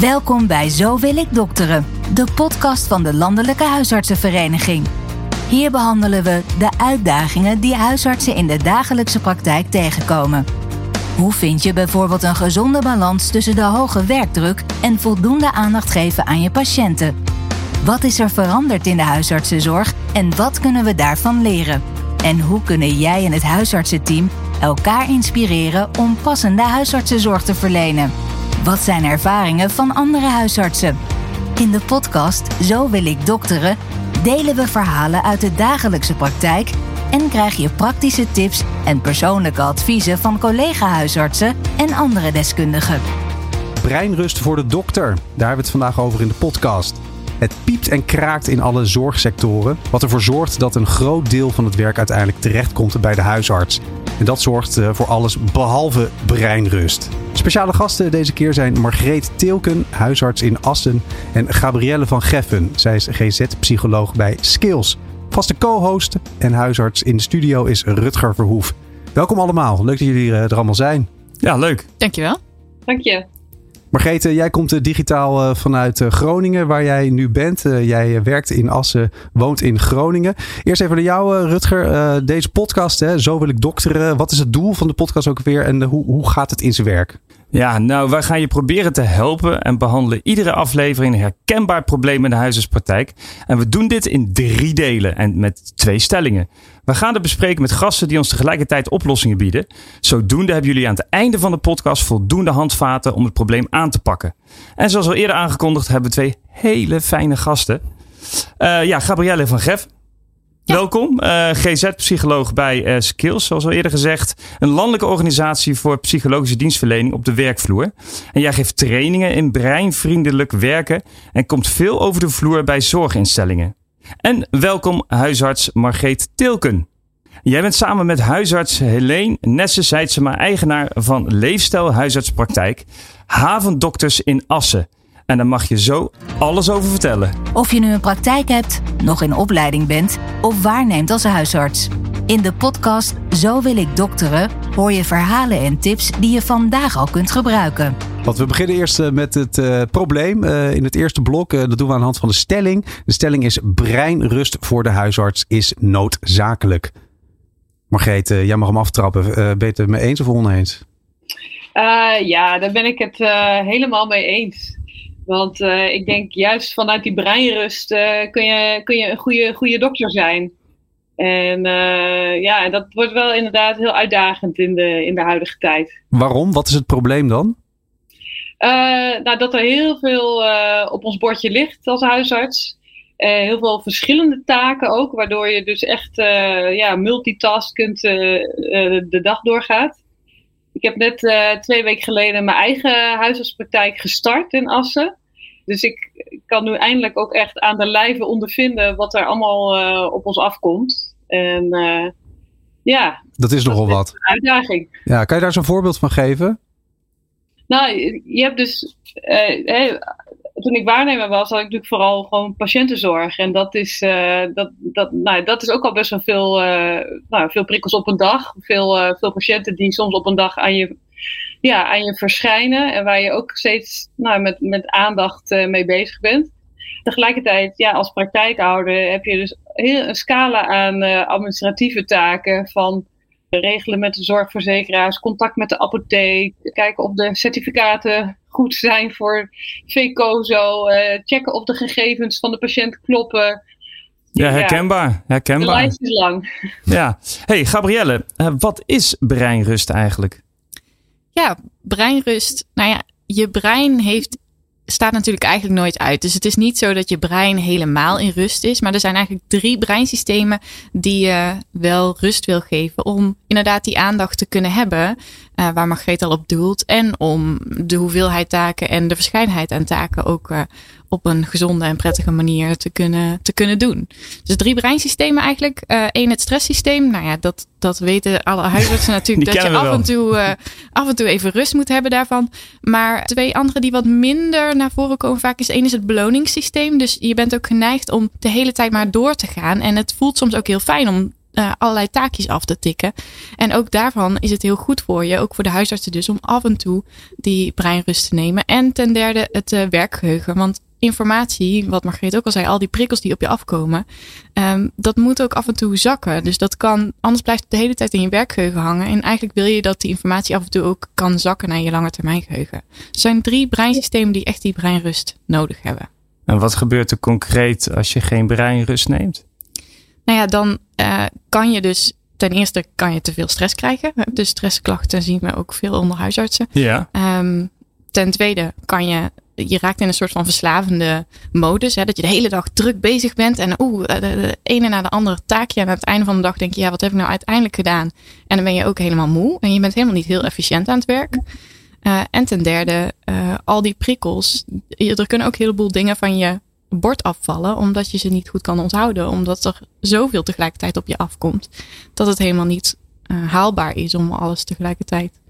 Welkom bij Zo wil ik dokteren, de podcast van de Landelijke Huisartsenvereniging. Hier behandelen we de uitdagingen die huisartsen in de dagelijkse praktijk tegenkomen. Hoe vind je bijvoorbeeld een gezonde balans tussen de hoge werkdruk en voldoende aandacht geven aan je patiënten? Wat is er veranderd in de huisartsenzorg en wat kunnen we daarvan leren? En hoe kunnen jij en het huisartsenteam elkaar inspireren om passende huisartsenzorg te verlenen? Wat zijn ervaringen van andere huisartsen? In de podcast Zo wil ik dokteren delen we verhalen uit de dagelijkse praktijk en krijg je praktische tips en persoonlijke adviezen van collega-huisartsen en andere deskundigen. Breinrust voor de dokter. Daar hebben we het vandaag over in de podcast. Het piept en kraakt in alle zorgsectoren, wat ervoor zorgt dat een groot deel van het werk uiteindelijk terechtkomt bij de huisarts. En dat zorgt eh, voor alles behalve breinrust. Speciale gasten deze keer zijn Margreet Teelken, huisarts in Assen, en Gabrielle van Geffen. Zij is GZ-psycholoog bij Skills. Vaste co-host en huisarts in de studio is Rutger Verhoef. Welkom allemaal, leuk dat jullie eh, er allemaal zijn. Ja, leuk. Dankjewel. Dank je. Margreet, jij komt eh, digitaal eh, vanuit Groningen, waar jij nu bent. Jij werkt in Assen, woont in Groningen. Eerst even naar jou, Rutger. Deze podcast, hè, Zo wil ik dokteren. Wat is het doel van de podcast ook weer en hoe, hoe gaat het in zijn werk? Ja, nou, wij gaan je proberen te helpen en behandelen iedere aflevering een herkenbaar probleem in de huisartspraktijk. En we doen dit in drie delen en met twee stellingen. We gaan het bespreken met gasten die ons tegelijkertijd oplossingen bieden. Zodoende hebben jullie aan het einde van de podcast voldoende handvaten om het probleem aan te pakken. En zoals al eerder aangekondigd hebben we twee hele fijne gasten. Uh, ja, Gabrielle van Gef, Welkom, uh, GZ-psycholoog bij uh, Skills, zoals al eerder gezegd. Een landelijke organisatie voor psychologische dienstverlening op de werkvloer. En jij geeft trainingen in breinvriendelijk werken en komt veel over de vloer bij zorginstellingen. En welkom huisarts Margreet Tilken. Jij bent samen met huisarts Helene Nesse-Seidsema eigenaar van Leefstijl Huisartspraktijk Havendokters in Assen. En daar mag je zo alles over vertellen. Of je nu een praktijk hebt, nog in opleiding bent of waarneemt als huisarts. In de podcast Zo wil ik dokteren hoor je verhalen en tips die je vandaag al kunt gebruiken. Want we beginnen eerst eh, met het uh, probleem uh, in het eerste blok. dat doen we aan de hand van de stelling. De stelling is breinrust voor de huisarts is noodzakelijk. Margreet, jij mag hem aftrappen. ben je het mee eens of oneens? ja, daar ben ik het helemaal mee eens. Want uh, ik denk juist vanuit die breinrust uh, kun, je, kun je een goede, goede dokter zijn. En uh, ja, dat wordt wel inderdaad heel uitdagend in de, in de huidige tijd. Waarom? Wat is het probleem dan? nou, dat er heel veel op ons bordje ligt als huisarts. heel veel verschillende taken ook, waardoor je dus echt ja, multitaskend de dag doorgaat. Ik heb net twee weken geleden mijn eigen huisartspraktijk gestart in Assen. Dus ik kan nu eindelijk ook echt aan de lijve ondervinden wat er allemaal uh, op ons afkomt. En uh, ja. Dat is nogal wat. Een uitdaging. Ja, kan je daar zo'n voorbeeld van geven? Nou, je hebt dus. Toen ik waarnemer was, had ik natuurlijk vooral gewoon patiëntenzorg. En dat is, dat, dat, nou, dat is ook al best wel veel, nou, veel prikkels op een dag. Veel, veel patiënten die soms op een dag aan je ja, aan je verschijnen. En waar je ook steeds nou, met, met aandacht mee bezig bent. Tegelijkertijd, ja, als praktijkhouder heb je dus heel een scala aan administratieve taken. Van regelen met de zorgverzekeraars, contact met de apotheek, kijken of de certificaten goed zijn voor VCOZO, uh, eh, checken of de gegevens van de patiënt kloppen. Ja, herkenbaar. herkenbaar. De lijst is lang. Ja. Hey, Gabrielle, wat is breinrust eigenlijk? Ja, breinrust. Nou ja, je brein heeft, staat natuurlijk eigenlijk nooit uit. Dus het is niet zo dat je brein helemaal in rust is. Maar er zijn eigenlijk drie breinsystemen die je wel rust wil geven. Om inderdaad die aandacht te kunnen hebben. Uh, waar Margreet al op doelt. En om de hoeveelheid taken en de verscheidenheid aan taken ook uh, op een gezonde en prettige manier te kunnen, te kunnen doen. Dus drie breinsystemen eigenlijk. Eén, uh, het stresssysteem. Nou ja, dat, dat weten alle huisartsen natuurlijk. dat je af en, toe, af en toe even rust moet hebben daarvan. Maar twee andere die wat minder naar voren komen vaak is één is het beloningssysteem. Dus je bent ook geneigd om de hele tijd maar door te gaan. En het voelt soms ook heel fijn om uh, allerlei taakjes af te tikken. En ook daarvan is het heel goed voor je, ook voor de huisartsen dus, om af en toe die breinrust te nemen. En ten derde het uh, werkgeheugen. Want informatie, wat Margreet ook al zei, al die prikkels die op je afkomen, um, dat moet ook af en toe zakken. Dus dat kan, anders blijft het de hele tijd in je werkgeheugen hangen. En eigenlijk wil je dat die informatie af en toe ook kan zakken naar je langetermijngeheugen. Er zijn drie breinsystemen die echt die breinrust nodig hebben. En wat gebeurt er concreet als je geen breinrust neemt? Nou ja, dan uh, kan je dus ten eerste kan je te veel stress krijgen. Dus stressklachten zien we ook veel onder huisartsen. Ja. Um, ten tweede kan je je raakt in een soort van verslavende modus. Hè, dat je de hele dag druk bezig bent. En oeh, de, de, ene na de andere taakje. En aan het einde van de dag denk je, ja, wat heb ik nou uiteindelijk gedaan? En dan ben je ook helemaal moe. En je bent helemaal niet heel efficiënt aan het werk. Uh, en ten derde, uh, al die prikkels. Er kunnen ook een heleboel dingen van je bord afvallen. Omdat je ze niet goed kan onthouden. Omdat er zoveel tegelijkertijd op je afkomt. Dat het helemaal niet uh, haalbaar is om alles tegelijkertijd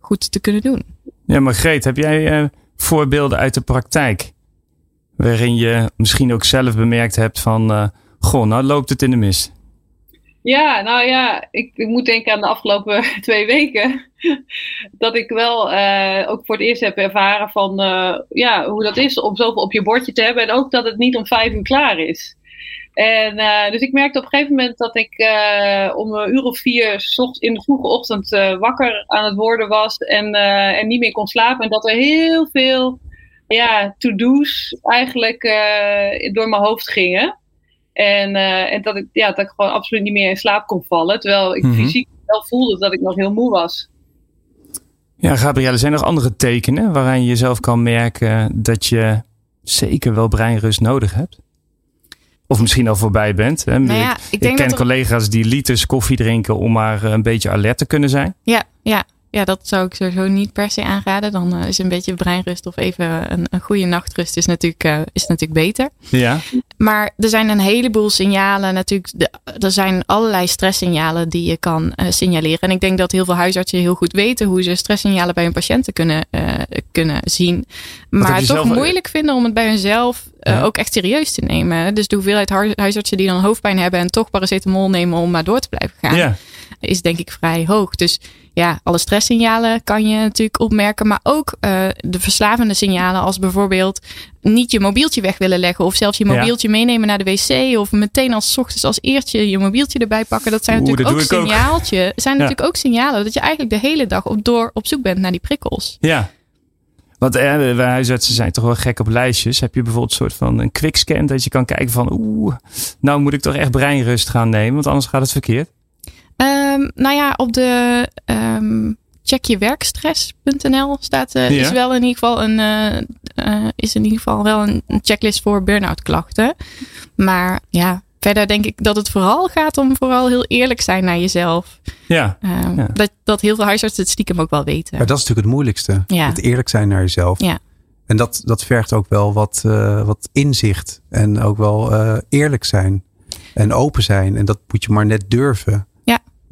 goed te kunnen doen. Ja, maar Greet, heb jij voorbeelden uit de praktijk? Waarin je misschien ook zelf bemerkt hebt van, uh, goh, nou loopt het in de mist. Ja, nou ja, ik, moet denken aan de afgelopen twee weken. dat ik wel uh, ook voor het eerst heb ervaren van uh, ja, hoe dat is om zoveel op je bordje te hebben. En ook dat het niet om vijf uur klaar is. En uh, dus ik merkte op een gegeven moment dat ik om een uur of vier in de vroege ochtend wakker aan het worden was en, en niet meer kon slapen. En dat er heel veel ja, to-do's eigenlijk door mijn hoofd gingen. En, en dat, ik, ja, dat ik gewoon absoluut niet meer in slaap kon vallen. Terwijl ik mm -hmm. fysiek wel voelde dat ik nog heel moe was. Ja, Gabrielle, zijn er nog andere tekenen waaraan je jezelf kan merken dat je zeker wel breinrust nodig hebt? Of misschien al voorbij bent. Hè? Nou ja, ik, ik, ik ken er... collega's die liters koffie drinken om maar een beetje alert te kunnen zijn. Ja, ja. Ja dat zou ik sowieso niet per se aanraden. Dan uh, is een beetje breinrust of even een, een goede nachtrust is natuurlijk, uh, is natuurlijk beter. Ja. Maar er zijn een heleboel signalen. Natuurlijk, de, er zijn allerlei stresssignalen die je kan uh, signaleren. En ik denk dat heel veel huisartsen heel goed weten hoe ze stresssignalen bij hun patiënten kunnen, kunnen zien. Maar het toch moeilijk vinden om het bij hunzelf ja. ook echt serieus te nemen. Dus de hoeveelheid huisartsen die dan hoofdpijn hebben en toch paracetamol nemen om maar door te blijven gaan, ja. Is denk ik vrij hoog. Dus ja, alle stresssignalen kan je natuurlijk opmerken, maar ook uh, de verslavende signalen als bijvoorbeeld niet je mobieltje weg willen leggen of zelfs je mobieltje ja. meenemen naar de wc of meteen als ochtends als eertje je mobieltje erbij pakken. Dat zijn Oeh, natuurlijk dat ook signaaltje. Ook. Zijn natuurlijk ook signalen dat je eigenlijk de hele dag op door op zoek bent naar die prikkels. Ja. Want eh, wij huisartsen zijn toch wel gek op lijstjes. Heb je bijvoorbeeld een soort van een quickscan dat je kan kijken van oeh, nou moet ik toch echt breinrust gaan nemen, want anders gaat het verkeerd? Um, nou ja, op de um, checkjewerkstress.nl staat uh, ja. is wel in ieder geval een uh, uh, is in ieder geval wel een checklist voor burn-out klachten. Maar ja, verder denk ik dat het vooral gaat om vooral heel eerlijk zijn naar jezelf. Ja. Um, ja. Dat, dat heel veel huisartsen het stiekem ook wel weten. Maar dat is natuurlijk het moeilijkste. Ja. Het eerlijk zijn naar jezelf. Ja. En dat, dat vergt ook wel wat, uh, wat inzicht. En ook wel uh, eerlijk zijn. En open zijn. En dat moet je maar net durven.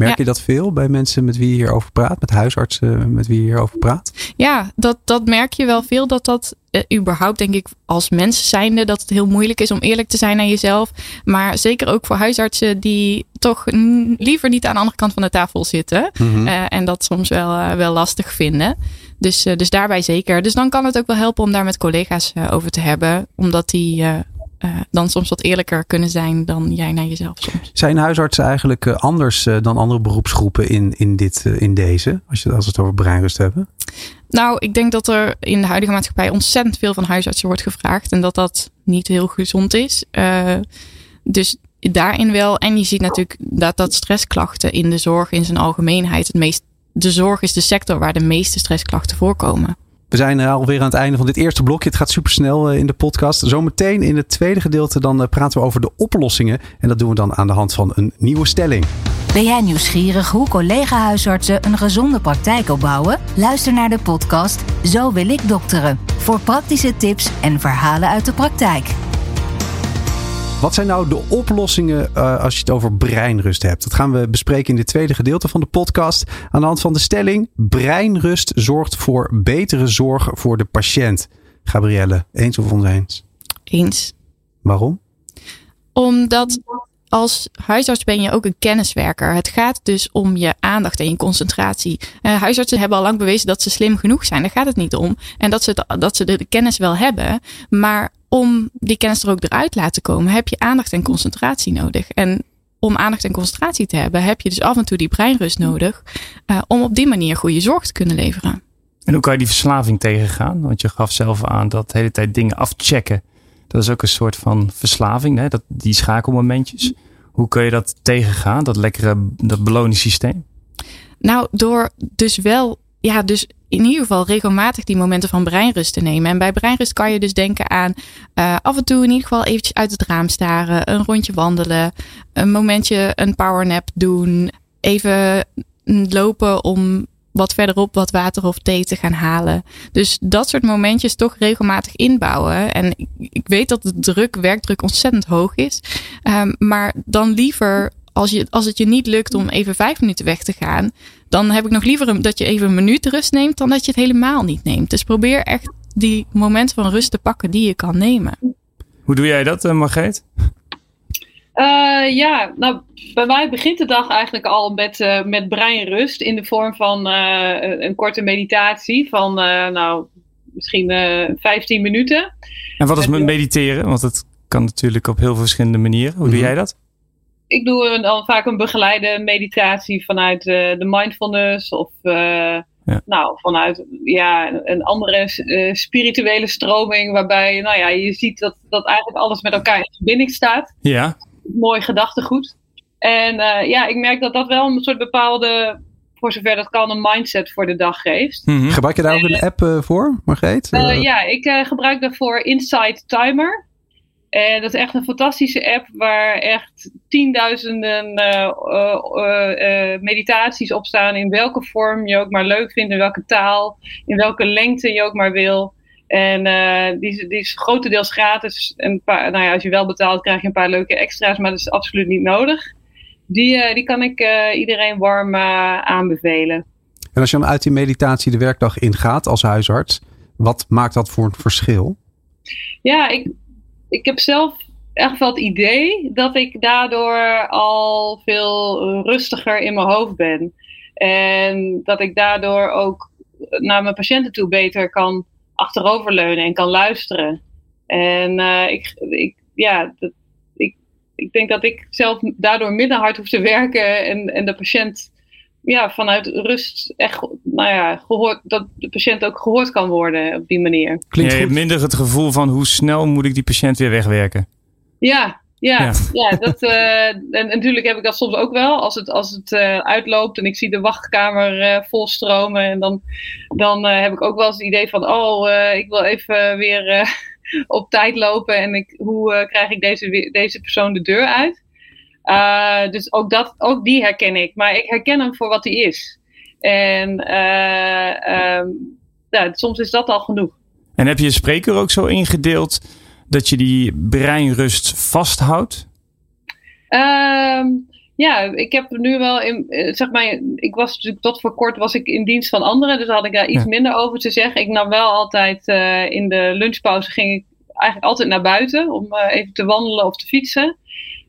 Merk ja. je dat veel bij mensen met wie je hierover praat? Met huisartsen met wie je hierover praat? Ja, dat, dat merk je wel veel. Dat dat uh, überhaupt denk ik als mensen zijnde dat het heel moeilijk is om eerlijk te zijn naar jezelf. Maar zeker ook voor huisartsen die toch liever niet aan de andere kant van de tafel zitten. Mhm. Mm -hmm. uh, en dat soms wel, uh, wel lastig vinden. Dus, dus daarbij zeker. Dus dan kan het ook wel helpen om daar met collega's over te hebben. Omdat die uh, dan soms wat eerlijker kunnen zijn dan jij naar jezelf soms. Zijn huisartsen eigenlijk anders dan andere beroepsgroepen in, in, dit, in deze? Als, je, als we het over breinrust hebben? Nou, ik denk dat er in de huidige maatschappij ontzettend veel van huisartsen wordt gevraagd. En dat dat niet heel gezond is. Uh, dus daarin wel. En je ziet natuurlijk dat, dat stressklachten in de zorg in zijn algemeenheid het meest. De zorg is de sector waar de meeste stressklachten voorkomen. We zijn alweer aan het einde van dit eerste blokje. Het gaat supersnel in de podcast. Zometeen in het tweede gedeelte dan praten we over de oplossingen. En dat doen we dan aan de hand van een nieuwe stelling. Ben jij nieuwsgierig hoe collega-huisartsen een gezonde praktijk opbouwen? Luister naar de podcast Zo wil ik dokteren. Voor praktische tips en verhalen uit de praktijk. Wat zijn nou de oplossingen uh, als je het over breinrust hebt? Dat gaan we bespreken in dit tweede gedeelte van de podcast. Aan de hand van de stelling: breinrust zorgt voor betere zorg voor de patiënt. Gabrielle, eens of oneens? Eens. Waarom? Omdat als huisarts ben je ook een kenniswerker. Het gaat dus om je aandacht en je concentratie. Uh, huisartsen hebben al lang bewezen dat ze slim genoeg zijn. Daar gaat het niet om. En dat ze, dat ze de, kennis wel hebben. Maar om die kennis er ook eruit laten komen, heb je aandacht en concentratie nodig. En om aandacht en concentratie te hebben, heb je dus af en toe die breinrust nodig. Uh, om op die manier goede zorg te kunnen leveren. En hoe kan je die verslaving tegengaan? Want je gaf zelf aan dat de hele tijd dingen afchecken. Dat is ook een soort van verslaving, hè? Dat, die schakelmomentjes. Hoe kun je dat tegengaan, dat lekkere dat beloningssysteem? Nou, door dus wel, ja, dus in ieder geval regelmatig die momenten van breinrust te nemen. En bij breinrust kan je dus denken aan uh, af en toe in ieder geval eventjes uit het raam staren, een rondje wandelen, een momentje een powernap doen, even lopen om wat verderop wat water of thee te gaan halen. Dus dat soort momentjes toch regelmatig inbouwen. En ik, weet dat de druk, werkdruk ontzettend hoog is. Um, maar dan liever, als, je, als het je niet lukt om even vijf minuten weg te gaan, dan heb ik nog liever dat je even een minuut rust neemt dan dat je het helemaal niet neemt. Dus probeer echt die momenten van rust te pakken die je kan nemen. Hoe doe jij dat, eh, Margreet? Uh, ja, nou, bij mij begint de dag eigenlijk al met, uh, met breinrust in de vorm van uh, een korte meditatie van, nou, misschien 15 minuten. En wat is met mediteren? Want dat kan natuurlijk op heel verschillende manieren. Hoe doe mhm. jij dat? Ik doe dan vaak een begeleide meditatie vanuit de mindfulness of ja. nou, vanuit ja, een andere spirituele stroming waarbij nou ja, je ziet dat, dat eigenlijk alles met elkaar in verbinding staat. Ja mooi gedachtegoed. En uh, ja, ik merk dat dat wel een soort bepaalde, voor zover dat kan, een mindset voor de dag geeft. Mm -hmm. Gebruik je daar ook een app uh, voor, Margreet? Uh, ja, ik gebruik daarvoor Insight Timer. En dat is echt een fantastische app waar echt tienduizenden meditaties op staan. In welke vorm je ook maar leuk vindt, in welke taal, in welke lengte je ook maar wil. En uh, die, die is grotendeels gratis. En paar, nou ja, als je wel betaalt, krijg je een paar leuke extra's, maar dat is absoluut niet nodig. Die, uh, die kan ik uh, iedereen warm aanbevelen. En als je dan uit die meditatie de werkdag ingaat als huisarts, wat maakt dat voor een verschil? Ja, ik, ik heb zelf echt wel het idee dat ik daardoor al veel rustiger in mijn hoofd ben. En dat ik daardoor ook naar mijn patiënten toe beter kan achteroverleunen en kan luisteren. En uh, ik, ik, ja, dat, ik, ik denk dat ik zelf daardoor minder hard hoef te werken en, en de patiënt ja, vanuit rust echt, nou ja, gehoord, dat de patiënt ook gehoord kan worden op die manier. Klinkt ja, je hebt minder het gevoel van hoe snel moet ik die patiënt weer wegwerken. Ja, ja, ja. dat, uh, en, natuurlijk heb ik dat soms ook wel. Als het, als het uh, uitloopt en ik zie de wachtkamer uh, volstromen. En dan, dan heb ik ook wel eens het idee van: oh, ik wil even weer op tijd lopen. En ik, hoe krijg ik deze, deze persoon de deur uit? dus ook, dat, ook die herken ik. Maar ik herken hem voor wat hij is. En um, ja, soms is dat al genoeg. En heb je je spreker ook zo ingedeeld? Dat je die breinrust vasthoudt? Um, ja, ik heb nu wel in, eh, zeg maar, ik was natuurlijk tot voor kort was ik in dienst van anderen, dus had ik daar iets minder over te zeggen. Ik nam wel altijd uh, in de lunchpauze ging ik eigenlijk altijd naar buiten om uh, even te wandelen of te fietsen.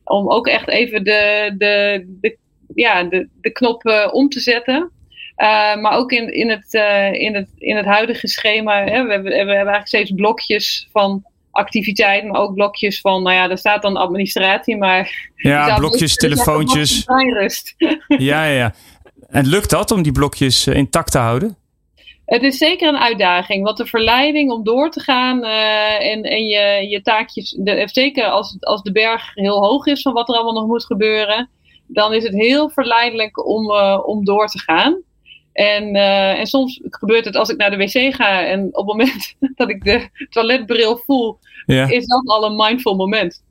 Om ook echt even de, de, de, ja, de, de knop om te zetten. Uh, maar ook in, in, het, uh, in, het, in het huidige schema, hè, we, hebben, we hebben eigenlijk steeds blokjes van activiteit, maar ook blokjes van, nou ja, daar staat dan administratie, maar... Ja, blokjes, telefoontjes. Ja, ja, ja. En lukt dat om die blokjes uh, intact te houden? Het is zeker een uitdaging, want de verleiding om door te gaan uh, en, en je, je taakjes, de, zeker als, als de berg heel hoog is van wat er allemaal nog moet gebeuren, dan is het heel verleidelijk om, uh, om door te gaan. En, uh, en soms gebeurt het als ik naar de wc ga en op het moment dat ik de toiletbril voel, ja. is dat al een mindful moment.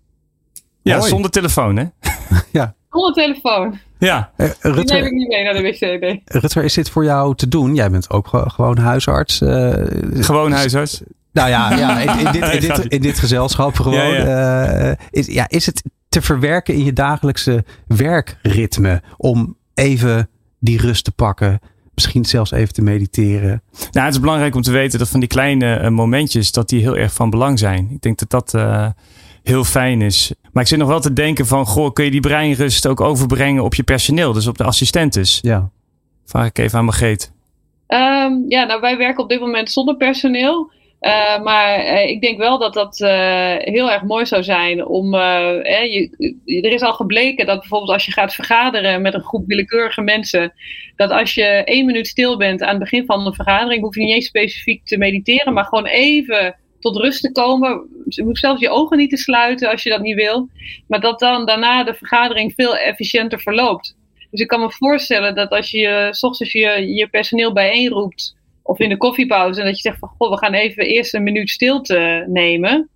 Ja, zonder telefoon, hè? ja. Zonder telefoon. Ja. Uh, Rutger, Die neem ik niet mee naar de wc. Nee. Rutger, is dit voor jou te doen? Jij bent ook gewoon huisarts. Uh, gewoon huisarts? Nou ja, ja in, in, dit, in, dit, in dit gezelschap gewoon. Ja, ja. is, ja, is het te verwerken in je dagelijkse werkritme om even die rust te pakken? Misschien zelfs even te mediteren. Nou, het is belangrijk om te weten dat van die kleine uh, momentjes, dat die heel erg van belang zijn. Ik denk dat dat uh, heel fijn is. Maar ik zit nog wel te denken van, goh, kun je die breinrust ook overbrengen op je personeel, dus op de assistentes? Ja. Vraag ik even aan Margreet. Um, ja, nou wij werken op dit moment zonder personeel. Uh, maar uh, ik denk wel dat dat uh, heel erg mooi zou zijn om. Je, er is al gebleken dat bijvoorbeeld als je gaat vergaderen met een groep willekeurige mensen, dat als je één minuut stil bent aan het begin van een vergadering, hoef je niet eens specifiek te mediteren, maar gewoon even tot rust te komen. Je hoeft zelfs je ogen niet te sluiten als je dat niet wil. Maar dat dan daarna de vergadering veel efficiënter verloopt. Dus ik kan me voorstellen dat als je s ochtends je, je personeel bijeenroept of in de koffiepauze en dat je zegt van goh, we gaan even eerst een minuut stilte nemen.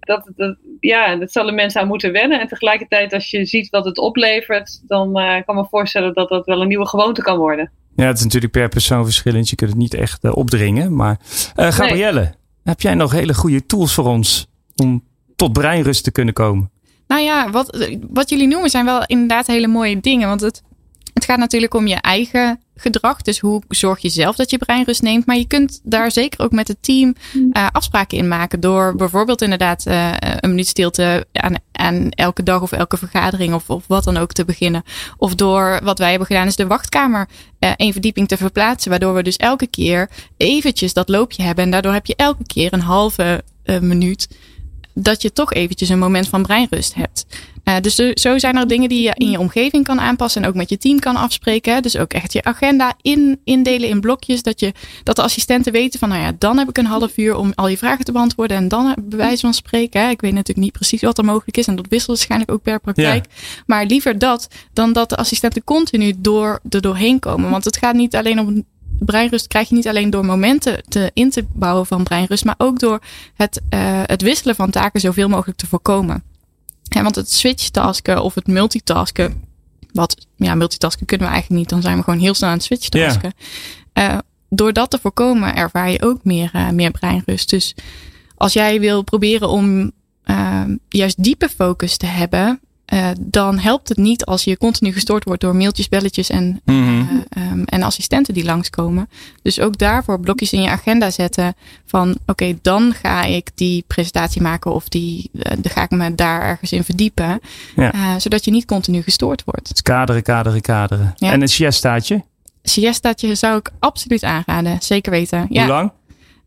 Dat, dat, ja, dat zullen mensen aan moeten wennen. En tegelijkertijd, als je ziet wat het oplevert, dan uh, kan me voorstellen dat dat wel een nieuwe gewoonte kan worden. Ja, het is natuurlijk per persoon verschillend. Je kunt het niet echt uh, opdringen. Maar uh, Gabrielle, nee. heb jij nog hele goede tools voor ons om tot breinrust te kunnen komen? Nou ja, wat, wat jullie noemen zijn wel inderdaad hele mooie dingen. Want het, het gaat natuurlijk om je eigen gedrag. Dus hoe zorg je zelf dat je breinrust neemt. Maar je kunt daar zeker ook met het team uh, afspraken in maken. Door bijvoorbeeld inderdaad uh, een minuut stilte aan, aan elke dag of elke vergadering of, of wat dan ook te beginnen. Of door wat wij hebben gedaan is de wachtkamer uh, één verdieping te verplaatsen. Waardoor we dus elke keer eventjes dat loopje hebben. En daardoor heb je elke keer een halve minuut dat je toch eventjes een moment van breinrust hebt. Uh, dus zo zijn er dingen die je in je omgeving kan aanpassen en ook met je team kan afspreken. Dus ook echt je agenda in, indelen in blokjes. Dat, je, dat de assistenten weten van, nou ja, dan heb ik een half uur om al je vragen te beantwoorden. En dan bij wijze van spreken. Hè, ik weet natuurlijk niet precies wat er mogelijk is. En dat wisselt waarschijnlijk ook per praktijk. Ja. Maar liever dat dan dat de assistenten continu door, er doorheen komen. Want het gaat niet alleen om breinrust krijg je niet alleen door momenten te, in te bouwen van breinrust, maar ook door het, uh, het wisselen van taken zoveel mogelijk te voorkomen. Ja, want het switchtasken of het multitasken, wat ja, multitasken kunnen we eigenlijk niet, dan zijn we gewoon heel snel aan het switchtasken. Yeah. Uh, door dat te voorkomen ervaar je ook meer, uh, meer breinrust. Dus als jij wil proberen om uh, juist diepe focus te hebben, uh, dan helpt het niet als je continu gestoord wordt door mailtjes, belletjes en, mm -hmm. uh, um, en assistenten die langskomen. Dus ook daarvoor blokjes in je agenda zetten van oké, okay, dan ga ik die presentatie maken of die, uh, dan ga ik me daar ergens in verdiepen. Ja. zodat je niet continu gestoord wordt. Dus kaderen, kaderen, kaderen. Ja. En een siestaatje? Siestaatje zou ik absoluut aanraden, zeker weten. Hoe lang?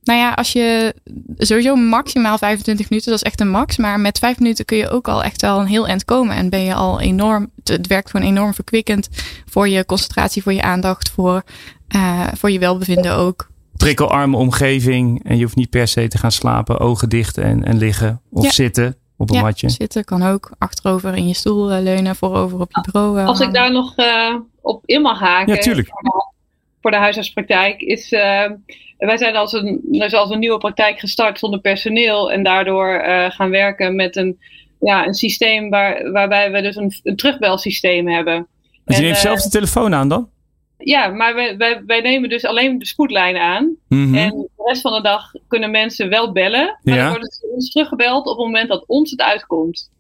Nou ja, als je sowieso maximaal 25 minuten, dat is echt een max. Maar met 5 minuten kun je ook al echt wel een heel eind komen. En ben je al enorm, het werkt gewoon enorm verkwikkend voor je concentratie, voor je aandacht, voor, uh, voor je welbevinden ook. Prikkelarme omgeving en je hoeft niet per se te gaan slapen, ogen dicht en, en liggen of ja. zitten op een ja, matje. Zitten kan ook, achterover in je stoel uh, leunen, voorover op je bureau. Uh, als ik daar nog uh, op in mag haken. Ja, tuurlijk. Voor de huisartspraktijk is wij zijn als een, dus als een nieuwe praktijk gestart zonder personeel en daardoor uh, gaan werken met een, ja, een systeem waar, waarbij we dus een, een terugbelsysteem hebben. Dus je neemt zelf de telefoon aan dan? Ja, maar wij, wij, wij nemen dus alleen de spoedlijn aan. Mm -hmm. En de rest van de dag kunnen mensen wel bellen. Maar Ja. dan worden ze ons teruggebeld op het moment dat ons het uitkomt.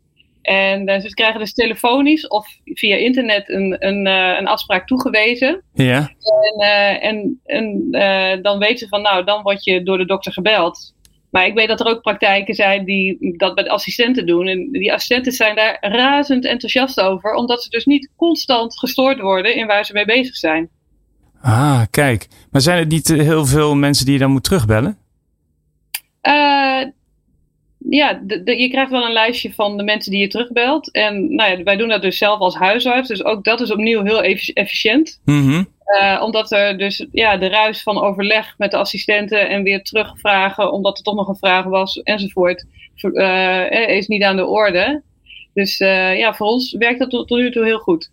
En uh, ze krijgen dus telefonisch of via internet een, een, uh, een afspraak toegewezen. Ja. En, uh, en, en dan weten ze van, nou, dan word je door de dokter gebeld. Maar ik weet dat er ook praktijken zijn die dat met assistenten doen. En die assistenten zijn daar razend enthousiast over, omdat ze dus niet constant gestoord worden in waar ze mee bezig zijn. Ah, kijk. Maar zijn er niet heel veel mensen die je dan moet terugbellen? Ja, de, de, je krijgt wel een lijstje van de mensen die je terugbelt. En nou ja, wij doen dat dus zelf als huisarts. Dus ook dat is opnieuw heel efficiënt. Mm -hmm. uh, omdat er dus ja, de ruis van overleg met de assistenten en weer terugvragen, omdat er toch nog een vraag was enzovoort, uh, is niet aan de orde. Dus uh, ja, voor ons werkt dat tot, tot nu toe heel goed.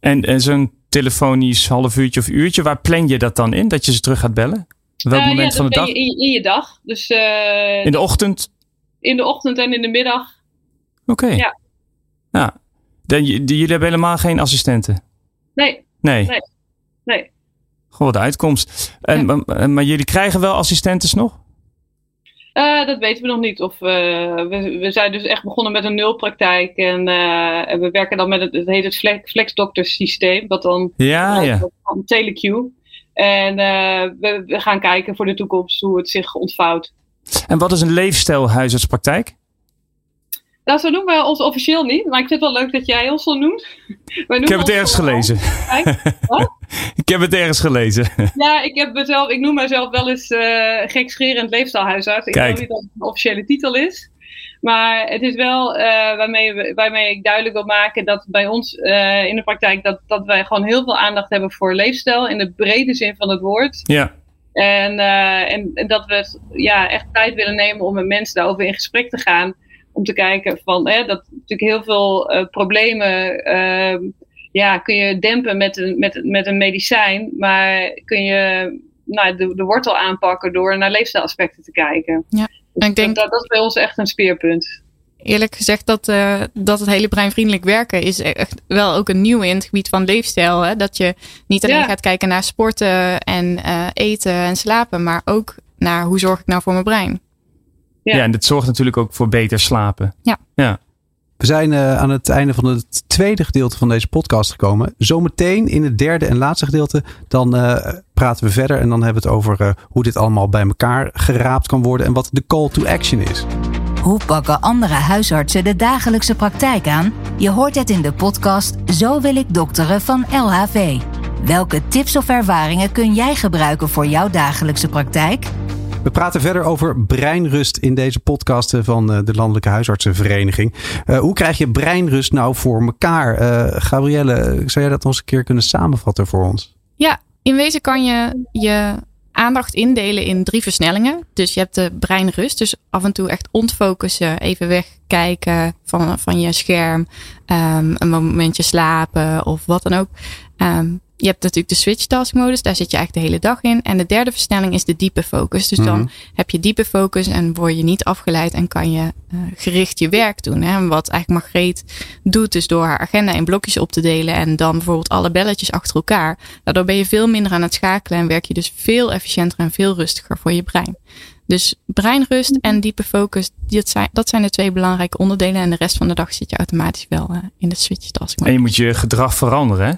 En, en zo'n telefonisch half uurtje of uurtje, waar plan je dat dan in? Dat je ze terug gaat bellen? Welk Uh, moment ja, van de dag? je In, in je dag. Dus In de ochtend? In de ochtend en in de middag. Oké. Ja. ja. Dan, j- jullie hebben helemaal geen assistenten? Nee, Nee. Nee. nee. Gewoon de uitkomst. En, maar, maar jullie krijgen wel assistentes nog? Uh, dat weten we nog niet. Of, uh, we, we zijn dus echt begonnen met een nulpraktijk. En, uh, en we werken dan met het, het heet het flex, flexdokter systeem. Wat dan Ja, ja. van TeleQ. En we, we gaan kijken voor de toekomst hoe het zich ontvouwt. En wat is een leefstijl huisartspraktijk? Nou, zo noemen we ons officieel niet, maar ik vind het wel leuk dat jij ons zo noemt. ik heb het ergens gelezen. ik heb het ergens gelezen. ja, ik, heb mezelf, ik noem mezelf wel eens uh, gekscherend leefstijlhuisarts. Ik weet niet of het een officiële titel is. Maar het is wel uh, waarmee, waarmee ik duidelijk wil maken dat bij ons uh, in de praktijk dat, dat wij gewoon heel veel aandacht hebben voor leefstijl in de brede zin van het woord. Ja. En, uh, en, en, dat we het, ja, echt tijd willen nemen om met mensen daarover in gesprek te gaan. Om te kijken van hè, dat natuurlijk heel veel problemen ehm, ja, kun je dempen met een, met, met een medicijn. Maar kun je nou, de, de wortel aanpakken door naar leefstijlaspecten te kijken. Ja. Dus ik denk dat, dat is bij ons echt een speerpunt. Eerlijk gezegd, dat, uh, dat het hele breinvriendelijk werken is echt wel ook een nieuw in het gebied van leefstijl. Hè? Dat je niet alleen gaat kijken naar sporten en uh, eten en slapen, maar ook naar hoe zorg ik nou voor mijn brein. Ja, ja en dat zorgt natuurlijk ook voor beter slapen. Ja. ja. We zijn uh, aan het einde van het tweede gedeelte van deze podcast gekomen. Zometeen in het derde en laatste gedeelte, dan uh, praten we verder. En dan hebben we het over uh, hoe dit allemaal bij elkaar geraapt kan worden en wat de call to action is. Hoe pakken andere huisartsen de dagelijkse praktijk aan? Je hoort het in de podcast Zo wil ik dokteren van LHV. Welke tips of ervaringen kun jij gebruiken voor jouw dagelijkse praktijk? We praten verder over breinrust in deze podcast van de Landelijke Huisartsenvereniging. Uh, hoe krijg je breinrust nou voor elkaar? Uh, Gabrielle, zou jij dat nog eens een keer kunnen samenvatten voor ons? Ja, in wezen kan je je aandacht indelen in drie versnellingen. Dus je hebt de breinrust, dus af en toe echt ontfocussen, even wegkijken van, van je scherm, um, een momentje slapen of wat dan ook. Um, je hebt natuurlijk de switch task modus, daar zit je eigenlijk de hele dag in. En de derde versnelling is de diepe focus. Dus dan heb je diepe focus en word je niet afgeleid en kan je uh, gericht je werk doen. Hè? Wat eigenlijk Margreet doet, dus door haar agenda in blokjes op te delen en dan bijvoorbeeld alle belletjes achter elkaar. Daardoor ben je veel minder aan het schakelen en werk je dus veel efficiënter en veel rustiger voor je brein. Dus breinrust en diepe focus, dat zijn, dat zijn de twee belangrijke onderdelen. En de rest van de dag zit je automatisch wel uh, in de switch task modus. En je moet je gedrag veranderen, hè?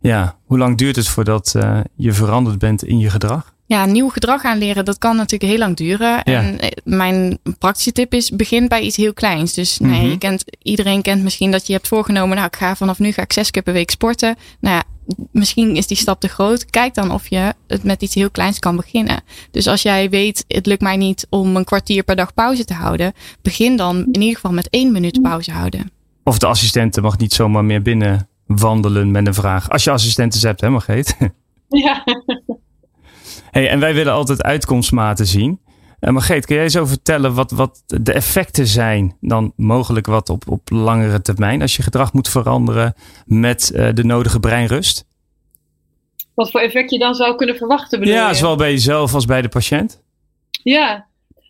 Ja, hoe lang duurt het voordat uh, je veranderd bent in je gedrag? Ja, nieuw gedrag aanleren, dat kan natuurlijk heel lang duren. Ja. En mijn praktische tip is, begin bij iets heel kleins. Dus mm -hmm. nee, je kent, iedereen kent misschien dat je hebt voorgenomen, nou ik ga vanaf nu ga ik zes keer per week sporten. Nou ja, misschien is die stap te groot. Kijk dan of je het met iets heel kleins kan beginnen. Dus als jij weet, het lukt mij niet om een kwartier per dag pauze te houden, begin dan in ieder geval met één minuut pauze houden. Of de assistente mag niet zomaar meer binnen wandelen met een vraag. Als je assistenten hebt, hè Margreet? Ja. Hey, en wij willen altijd uitkomstmaten zien. Uh, Margreet, kun jij zo vertellen wat, wat de effecten zijn dan mogelijk wat op, op langere termijn als je gedrag moet veranderen met uh, de nodige breinrust? Wat voor effect je dan zou kunnen verwachten bedoel Ja, je? zowel bij jezelf als bij de patiënt. Ja,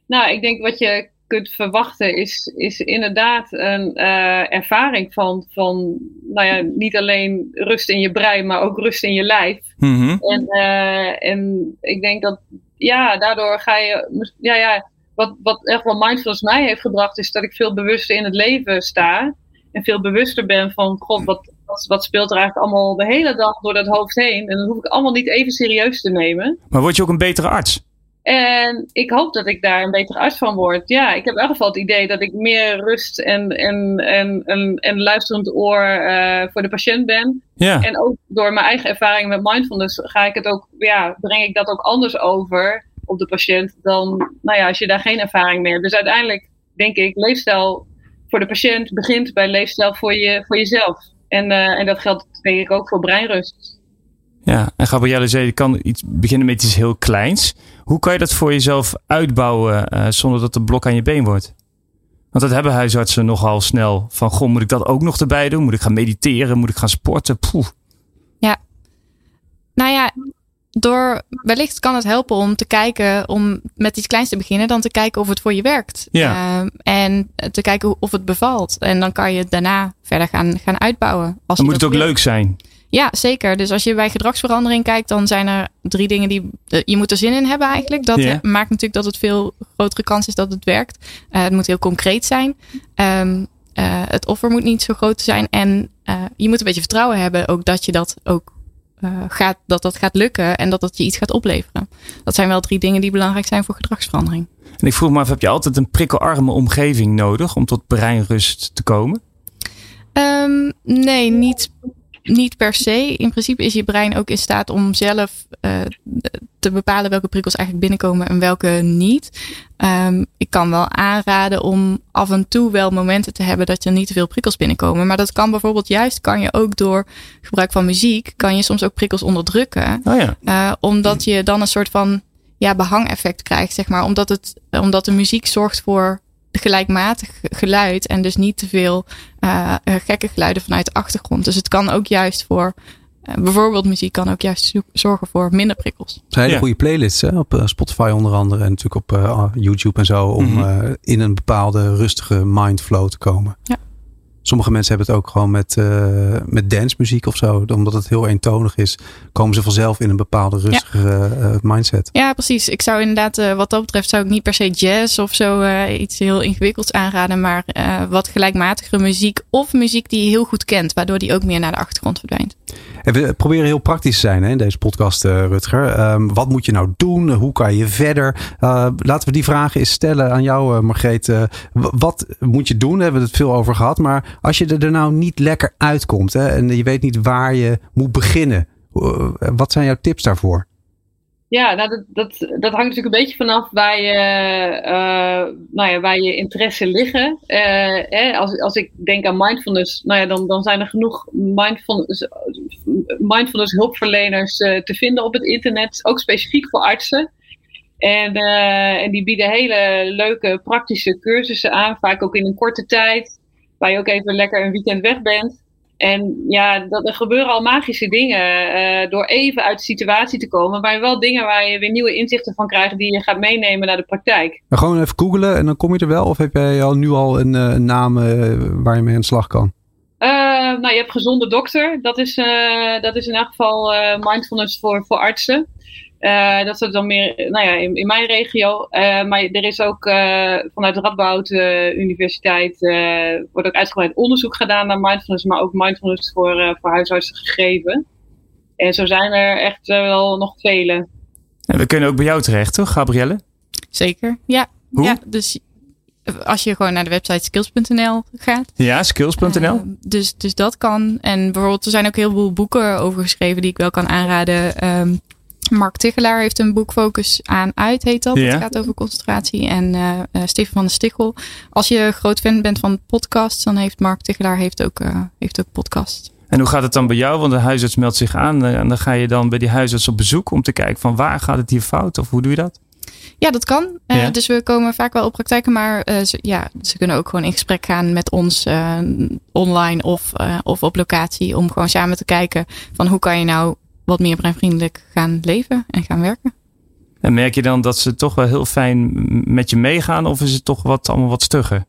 nou ik denk wat je kunt verwachten is, is inderdaad een uh, ervaring van, van, nou ja, niet alleen rust in je brein, maar ook rust in je lijf. Mm -hmm. En, uh, en ik denk dat, ja, daardoor ga je, ja, ja, wat, wat echt wel mindfulness mij heeft gebracht, is dat ik veel bewuster in het leven sta. En veel bewuster ben van, god, wat, wat, wat speelt er eigenlijk allemaal de hele dag door dat hoofd heen. En dat hoef ik allemaal niet even serieus te nemen. Maar word je ook een betere arts? En ik hoop dat ik daar een betere arts van word. Ja, ik heb in ieder geval het idee dat ik meer rust en, en, en, en, en luisterend oor uh, voor de patiënt ben. Ja. En ook door mijn eigen ervaring met mindfulness ga ik het ook, ja, breng ik dat ook anders over op de patiënt dan, nou ja, als je daar geen ervaring meer hebt. Dus uiteindelijk denk ik, leefstijl voor de patiënt begint bij leefstijl voor, je, voor jezelf. En, uh, en dat geldt denk ik ook voor breinrust. Ja, en Gabrielle zei, je kan iets beginnen met iets heel kleins. Hoe kan je dat voor jezelf uitbouwen uh, zonder dat de blok aan je been wordt? Want dat hebben huisartsen nogal snel. Van, goh, moet ik dat ook nog erbij doen? Moet ik gaan mediteren? Moet ik gaan sporten? Poeh. Ja. Nou ja, door, wellicht kan het helpen om te kijken, om met iets kleins te beginnen, dan te kijken of het voor je werkt. Ja. Uh, en te kijken of het bevalt. En dan kan je het daarna verder gaan, gaan uitbouwen. Als dan moet het ook leuk zijn. Ja, zeker. Dus als je bij gedragsverandering kijkt, dan zijn er drie dingen die uh, je moet er zin in hebben eigenlijk. Dat Ja. maakt natuurlijk dat het veel grotere kans is dat het werkt. Uh, het moet heel concreet zijn. Um, uh, het offer moet niet zo groot zijn. En uh, je moet een beetje vertrouwen hebben ook dat je dat ook gaat, dat dat gaat lukken en dat dat je iets gaat opleveren. Dat zijn wel drie dingen die belangrijk zijn voor gedragsverandering. En ik vroeg me af, heb je altijd een prikkelarme omgeving nodig om tot breinrust te komen? Um, nee, niet, niet per se. In principe is je brein ook in staat om zelf uh, te bepalen welke prikkels eigenlijk binnenkomen en welke niet. Um, ik kan wel aanraden om af en toe wel momenten te hebben dat er niet te veel prikkels binnenkomen. Maar dat kan bijvoorbeeld juist, kan je ook door gebruik van muziek, kan je soms ook prikkels onderdrukken. Oh ja. Uh, omdat je dan een soort van ja, behangeffect krijgt, zeg maar. Omdat, het, omdat de muziek zorgt voor gelijkmatig geluid en dus niet te veel uh, gekke geluiden vanuit de achtergrond. Dus het kan ook juist voor uh, bijvoorbeeld muziek kan ook juist zorgen voor minder prikkels. Er zijn hele ja. goede playlists hè? op Spotify onder andere en natuurlijk op YouTube en zo om mm -hmm. in een bepaalde rustige mindflow te komen. Ja. Sommige mensen hebben het ook gewoon met, uh, met dancemuziek of zo. Omdat het heel eentonig is, komen ze vanzelf in een bepaalde rustige ja. uh, mindset. Ja, precies. Ik zou inderdaad, uh, wat dat betreft, zou ik niet per se jazz of zo iets heel ingewikkelds aanraden. Maar wat gelijkmatige muziek of muziek die je heel goed kent, waardoor die ook meer naar de achtergrond verdwijnt. En we proberen heel praktisch te zijn hè, in deze podcast, Rutger. Um, wat moet je nou doen? Hoe kan je verder? laten we die vragen eens stellen aan jou, Margreet. wat moet je doen? Daar hebben we het veel over gehad. Maar als je er nou niet lekker uitkomt hè, en je weet niet waar je moet beginnen, wat zijn jouw tips daarvoor? Ja, nou dat, dat, dat hangt natuurlijk een beetje vanaf waar je, uh, nou ja, waar je interesse liggen. Uh, hè, als, als ik denk aan mindfulness, nou ja, dan, dan zijn er genoeg mindfulness, mindfulness hulpverleners uh, te vinden op het internet, ook specifiek voor artsen. En, en die bieden hele leuke praktische cursussen aan, vaak ook in een korte tijd waar je ook even lekker een weekend weg bent. En ja, dat, er gebeuren al magische dingen uh, door even uit de situatie te komen. Maar wel dingen waar je weer nieuwe inzichten van krijgt die je gaat meenemen naar de praktijk. Maar gewoon even googelen en dan kom je er wel? Of heb jij al nu al een, een naam uh, waar je mee aan de slag kan? Uh, nou, je hebt Gezonde Dokter. Dat is, dat is in elk geval mindfulness voor, voor artsen. Uh, dat is dan meer nou ja, in, in mijn regio. Uh, maar er is ook uh, vanuit de Radboud Universiteit wordt ook uitgebreid onderzoek gedaan naar mindfulness, maar ook mindfulness voor, voor huisartsen gegeven. En zo zijn er echt wel nog vele. En we kunnen ook bij jou terecht, toch, Gabrielle? Zeker, ja. Hoe? Ja, dus als je gewoon naar de website skills.nl gaat. Ja, skills.nl. dus, dus dat kan. En bijvoorbeeld, er zijn ook heel veel boeken over geschreven die ik wel kan aanraden. Um, Mark Tichelaar heeft een boek Focus aan uit, heet dat. Het gaat over concentratie. En uh, Stefan van der Stichel. Als je groot fan bent van podcasts, dan heeft Mark Tichelaar heeft ook, uh, heeft ook podcast. En hoe gaat het dan bij jou? Want de huisarts meldt zich aan. En dan ga je dan bij die huisarts op bezoek om te kijken van waar gaat het hier fout? Of hoe doe je dat? Ja, dat kan. Ja. dus we komen vaak wel op praktijken, maar ze, ja, ze kunnen ook gewoon in gesprek gaan met ons online of, of op locatie. Om gewoon samen te kijken van hoe kan je nou wat meer breinvriendelijk gaan leven en gaan werken. En merk je dan dat ze toch wel heel fijn met je meegaan of is het toch wat, allemaal wat stugger?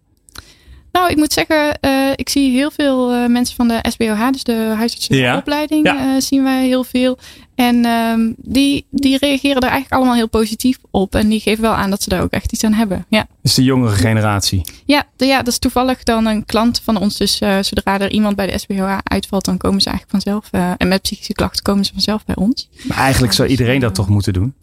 Nou, ik moet zeggen, uh, ik zie heel veel uh, mensen van de SBOH, dus de huisartsenopleiding, ja. ja. uh, zien wij heel veel. En um, die, die reageren er eigenlijk allemaal heel positief op. En die geven wel aan dat ze daar ook echt iets aan hebben. Ja. Dus de jongere generatie? Ja, de, ja dat is toevallig dan een klant van ons. Dus zodra er iemand bij de SBOH uitvalt, dan komen ze eigenlijk vanzelf. en met psychische klachten komen ze vanzelf bij ons. Maar eigenlijk zou iedereen dat toch moeten doen?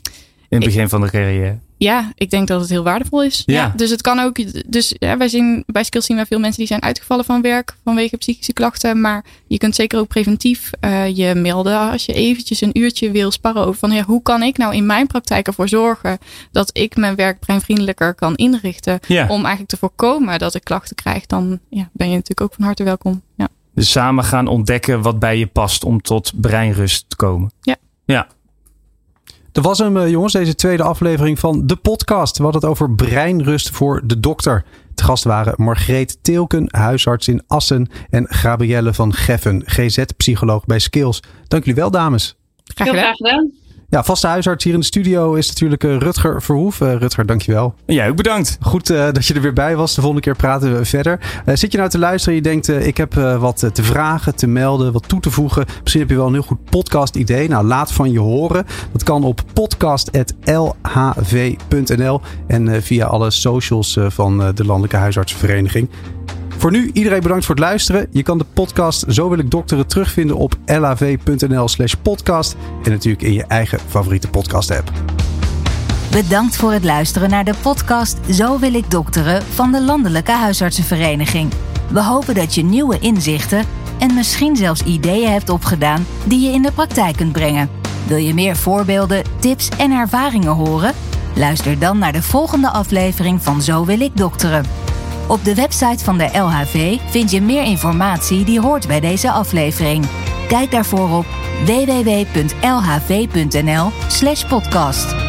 In het begin van de carrière. Ja, ik denk dat het heel waardevol is. Ja. ja dus het kan ook. Dus ja, wij zien bij Skills zien wij veel mensen die zijn uitgevallen van werk vanwege psychische klachten. Maar je kunt zeker ook preventief uh, je melden als je eventjes een uurtje wil sparren over van ja, hoe kan ik nou in mijn praktijk ervoor zorgen dat ik mijn werk breinvriendelijker kan inrichten. Ja. Om eigenlijk te voorkomen dat ik klachten krijg. Dan ja, ben je natuurlijk ook van harte welkom. Ja. Dus samen gaan ontdekken wat bij je past om tot breinrust te komen. Ja. Ja. Dat was hem, jongens, deze tweede aflevering van de podcast. We hadden het over breinrust voor de dokter. Te gast waren Margreet Teelken, huisarts in Assen. En Gabrielle van Geffen, GZ-psycholoog bij Skills. Dank jullie wel, dames. Graag gedaan. Ja, vaste huisarts hier in de studio is natuurlijk Rutger Verhoef. Uh, Rutger, dankjewel. Jij ook bedankt. Goed uh, dat je er weer bij was. De volgende keer praten we verder. Uh, zit je nou te luisteren en je denkt, ik heb wat te vragen, te melden, wat toe te voegen. Misschien heb je wel een heel goed podcast idee. Nou, laat van je horen. Dat kan op podcast.lhv.nl en via alle socials van de Landelijke Huisartsenvereniging. Voor nu, iedereen bedankt voor het luisteren. Je kan de podcast Zo wil ik dokteren terugvinden op lav.nl slash podcast. En natuurlijk in je eigen favoriete podcast app. Bedankt voor het luisteren naar de podcast Zo wil ik dokteren van de Landelijke Huisartsenvereniging. We hopen dat je nieuwe inzichten en misschien zelfs ideeën hebt opgedaan die je in de praktijk kunt brengen. Wil je meer voorbeelden, tips en ervaringen horen? Luister dan naar de volgende aflevering van Zo wil ik dokteren. Op de website van de LHV vind je meer informatie die hoort bij deze aflevering. Kijk daarvoor op www.lhv.nl/podcast.